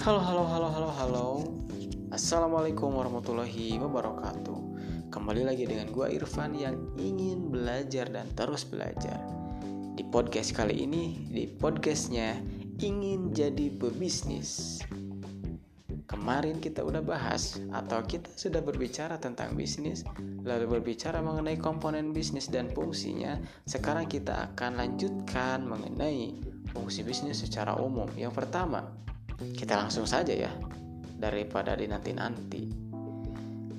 Halo, halo, halo, halo, halo. Assalamualaikum warahmatullahi wabarakatuh. Kembali lagi dengan gua Irfan yang ingin belajar dan terus belajar. Di podcast kali ini, di podcastnya ingin jadi pebisnis. Kemarin kita udah bahas atau kita sudah berbicara tentang bisnis, lalu berbicara mengenai komponen bisnis dan fungsinya. Sekarang kita akan lanjutkan mengenai fungsi bisnis secara umum. Yang pertama, kita langsung saja ya, daripada dinanti-nanti.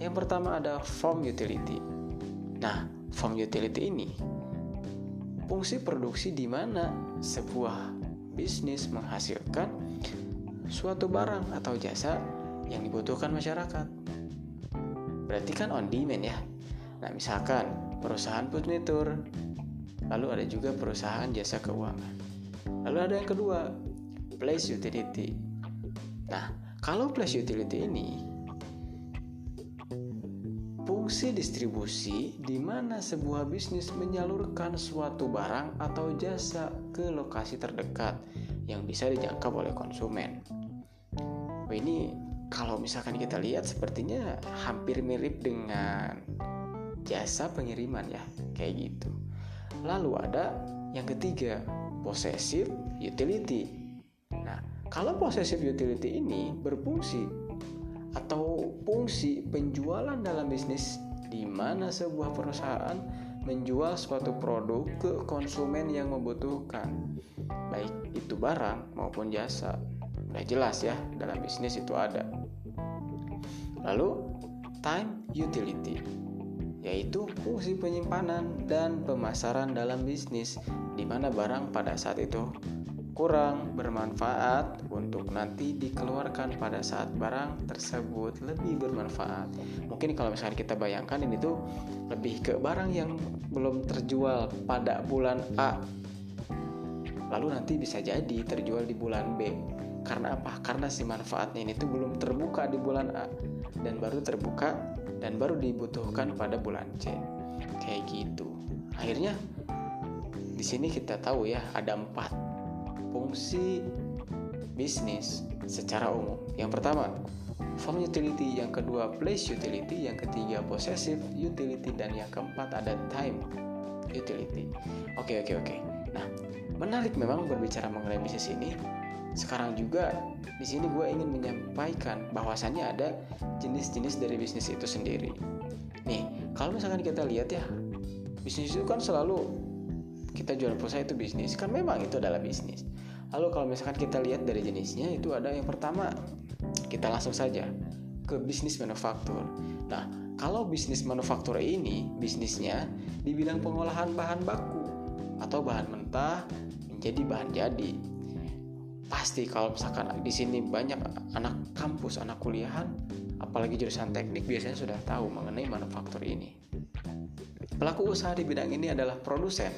Yang pertama ada form utility. Nah, form utility ini fungsi produksi di mana sebuah bisnis menghasilkan suatu barang atau jasa yang dibutuhkan masyarakat. Berarti kan on demand ya. Nah, misalkan perusahaan furnitur, lalu ada juga perusahaan jasa keuangan. Lalu ada yang kedua, place utility. Nah, kalau flash utility ini fungsi distribusi di mana sebuah bisnis menyalurkan suatu barang atau jasa ke lokasi terdekat yang bisa dijangkau oleh konsumen. Oh, ini kalau misalkan kita lihat sepertinya hampir mirip dengan jasa pengiriman ya, kayak gitu. Lalu ada yang ketiga, possessive utility kalau possessive utility ini berfungsi atau fungsi penjualan dalam bisnis di mana sebuah perusahaan menjual suatu produk ke konsumen yang membutuhkan, baik itu barang maupun jasa. Udah jelas ya, dalam bisnis itu ada. Lalu, time utility yaitu fungsi penyimpanan dan pemasaran dalam bisnis di mana barang pada saat itu kurang bermanfaat untuk nanti dikeluarkan pada saat barang tersebut lebih bermanfaat. Mungkin kalau misalnya kita bayangkan ini tuh lebih ke barang yang belum terjual pada bulan A. Lalu nanti bisa jadi terjual di bulan B. Karena apa? Karena si manfaatnya ini tuh belum terbuka di bulan A dan baru terbuka dan baru dibutuhkan pada bulan C. Kayak gitu. Akhirnya di sini kita tahu ya ada empat fungsi bisnis secara umum. Yang pertama, form utility, yang kedua place utility, yang ketiga possessive utility dan yang keempat ada time utility. Oke, oke, oke. Nah, menarik memang berbicara mengenai bisnis ini. Sekarang juga di sini gue ingin menyampaikan bahwasannya ada jenis-jenis dari bisnis itu sendiri. Nih, kalau misalkan kita lihat ya, bisnis itu kan selalu kita jual pulsa itu bisnis, kan memang itu adalah bisnis. Lalu kalau misalkan kita lihat dari jenisnya itu ada yang pertama kita langsung saja ke bisnis manufaktur. Nah, kalau bisnis manufaktur ini bisnisnya di bidang pengolahan bahan baku atau bahan mentah menjadi bahan jadi. Pasti kalau misalkan di sini banyak anak kampus, anak kuliahan, apalagi jurusan teknik biasanya sudah tahu mengenai manufaktur ini. Pelaku usaha di bidang ini adalah produsen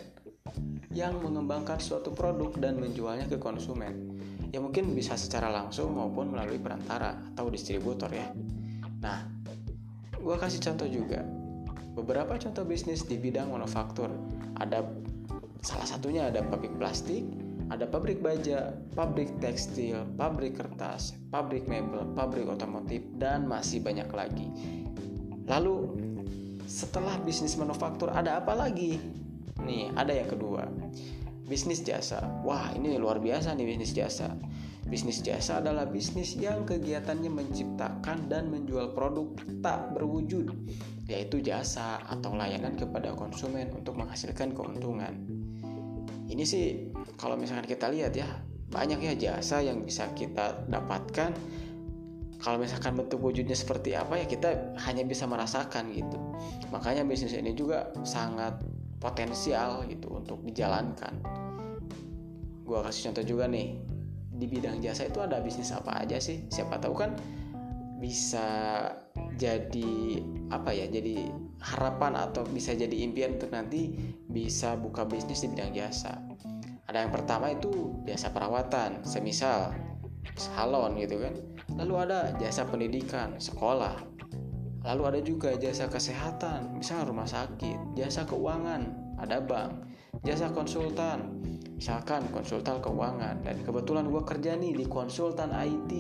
yang mengembangkan suatu produk dan menjualnya ke konsumen. Ya mungkin bisa secara langsung maupun melalui perantara atau distributor ya. Nah, gue kasih contoh juga. Beberapa contoh bisnis di bidang manufaktur. Ada salah satunya ada pabrik plastik, ada pabrik baja, pabrik tekstil, pabrik kertas, pabrik mebel, pabrik otomotif, dan masih banyak lagi. Lalu, setelah bisnis manufaktur ada apa lagi? Nih, ada yang kedua. Bisnis jasa. Wah, ini luar biasa nih bisnis jasa. Bisnis jasa adalah bisnis yang kegiatannya menciptakan dan menjual produk tak berwujud, yaitu jasa atau layanan kepada konsumen untuk menghasilkan keuntungan. Ini sih kalau misalkan kita lihat ya, banyak ya jasa yang bisa kita dapatkan kalau misalkan bentuk wujudnya seperti apa ya kita hanya bisa merasakan gitu makanya bisnis ini juga sangat potensial gitu untuk dijalankan. Gue kasih contoh juga nih di bidang jasa itu ada bisnis apa aja sih? Siapa tahu kan bisa jadi apa ya jadi harapan atau bisa jadi impian untuk nanti bisa buka bisnis di bidang jasa. Ada yang pertama itu jasa perawatan semisal salon gitu kan. Lalu ada jasa pendidikan sekolah Lalu ada juga jasa kesehatan, misalnya rumah sakit, jasa keuangan, ada bank, jasa konsultan, misalkan konsultan keuangan. Dan kebetulan gue kerja nih di konsultan IT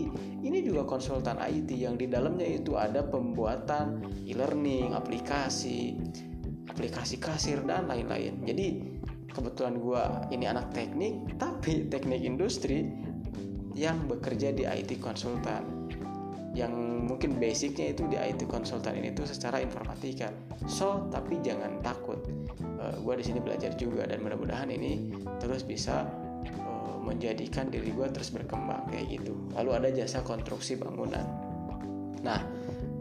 ini juga konsultan IT yang di dalamnya itu ada pembuatan e-learning aplikasi aplikasi kasir dan lain-lain. Jadi kebetulan gue ini anak teknik tapi teknik industri yang bekerja di IT konsultan yang mungkin basicnya itu di IT konsultan ini tuh secara informatika. So tapi jangan takut, uh, eh, gue di sini belajar juga dan mudah-mudahan ini terus bisa uh, menjadikan diri gue terus berkembang kayak gitu. Lalu ada jasa konstruksi bangunan. Nah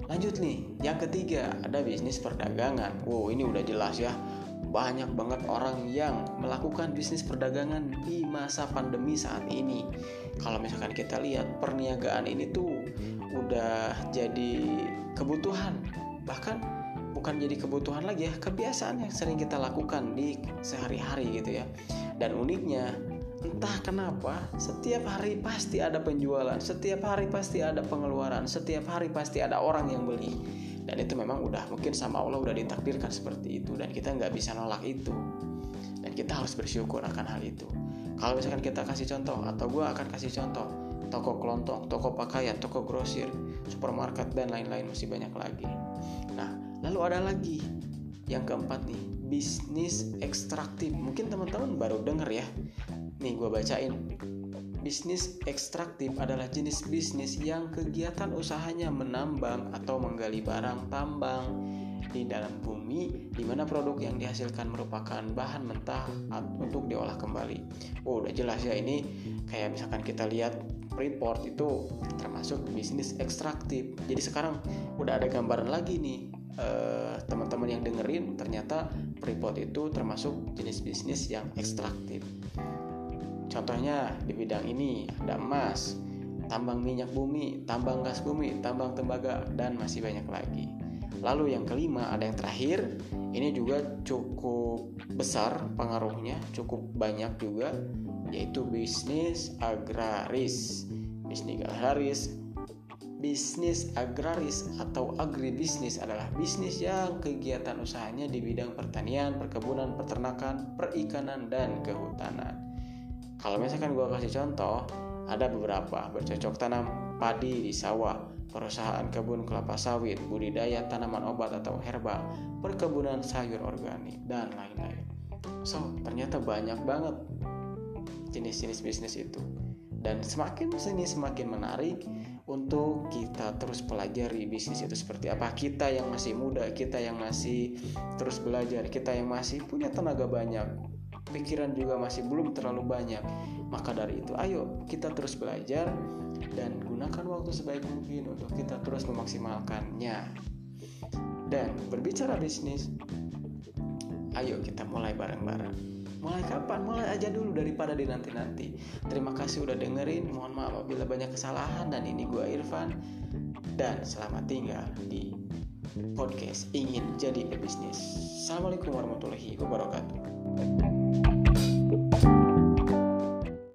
lanjut nih, yang ketiga ada bisnis perdagangan. Wow ini udah jelas ya banyak banget orang yang melakukan bisnis perdagangan di masa pandemi saat ini. Kalau misalkan kita lihat perniagaan ini tuh udah jadi kebutuhan. Bahkan bukan jadi kebutuhan lagi ya kebiasaan yang sering kita lakukan di sehari-hari gitu ya. Dan uniknya entah kenapa setiap hari pasti ada penjualan setiap hari pasti ada pengeluaran setiap hari pasti ada orang yang beli. Dan itu memang udah mungkin sama Allah udah ditakdirkan seperti itu dan kita nggak bisa nolak itu. Dan kita harus bersyukur akan hal itu. Kalau misalkan kita kasih contoh atau gue akan kasih contoh toko kelontong, toko pakaian, toko grosir, supermarket dan lain-lain masih banyak lagi. Nah, lalu ada lagi yang keempat nih, bisnis ekstraktif. Mungkin teman-teman baru denger ya. Nih gue bacain. Bisnis ekstraktif adalah jenis bisnis yang kegiatan usahanya menambang atau menggali barang tambang di dalam bumi di mana produk yang dihasilkan merupakan bahan mentah untuk diolah kembali. Oh, udah jelas ya ini kayak misalkan kita lihat Freeport itu termasuk bisnis ekstraktif. Jadi sekarang udah ada gambaran lagi nih uh, teman-teman yang dengerin ternyata Freeport itu termasuk jenis bisnis yang ekstraktif. Contohnya di bidang ini ada emas, tambang minyak bumi, tambang gas bumi, tambang tembaga dan masih banyak lagi. Lalu yang kelima ada yang terakhir, ini juga cukup besar pengaruhnya, cukup banyak juga yaitu bisnis agraris. Bisnis agraris Bisnis agraris atau agribisnis adalah bisnis yang kegiatan usahanya di bidang pertanian, perkebunan, peternakan, perikanan, dan kehutanan. Kalau misalkan gue kasih contoh, ada beberapa bercocok tanam padi di sawah, perusahaan kebun kelapa sawit, budidaya tanaman obat atau herbal, perkebunan sayur organik, dan lain-lain. So, ternyata banyak banget jenis-jenis bisnis itu. Dan semakin sini semakin menarik untuk kita terus pelajari bisnis itu seperti apa. Kita yang masih muda kita yang masih terus belajar kita yang masih punya tenaga banyak pikiran juga masih belum terlalu banyak. Maka dari itu ayo kita terus belajar dan gunakan waktu sebaik mungkin untuk kita terus memaksimalkannya. Dan berbicara bisnis ayo kita mulai bareng-bareng mulai kapan? Mulai aja dulu daripada di nanti nanti terima kasih udah dengerin. Mohon maaf apabila banyak kesalahan. Dan ini gue Irfan. Dan selamat tinggal di podcast ingin jadi pebisnis assalamualaikum warahmatullahi wabarakatuh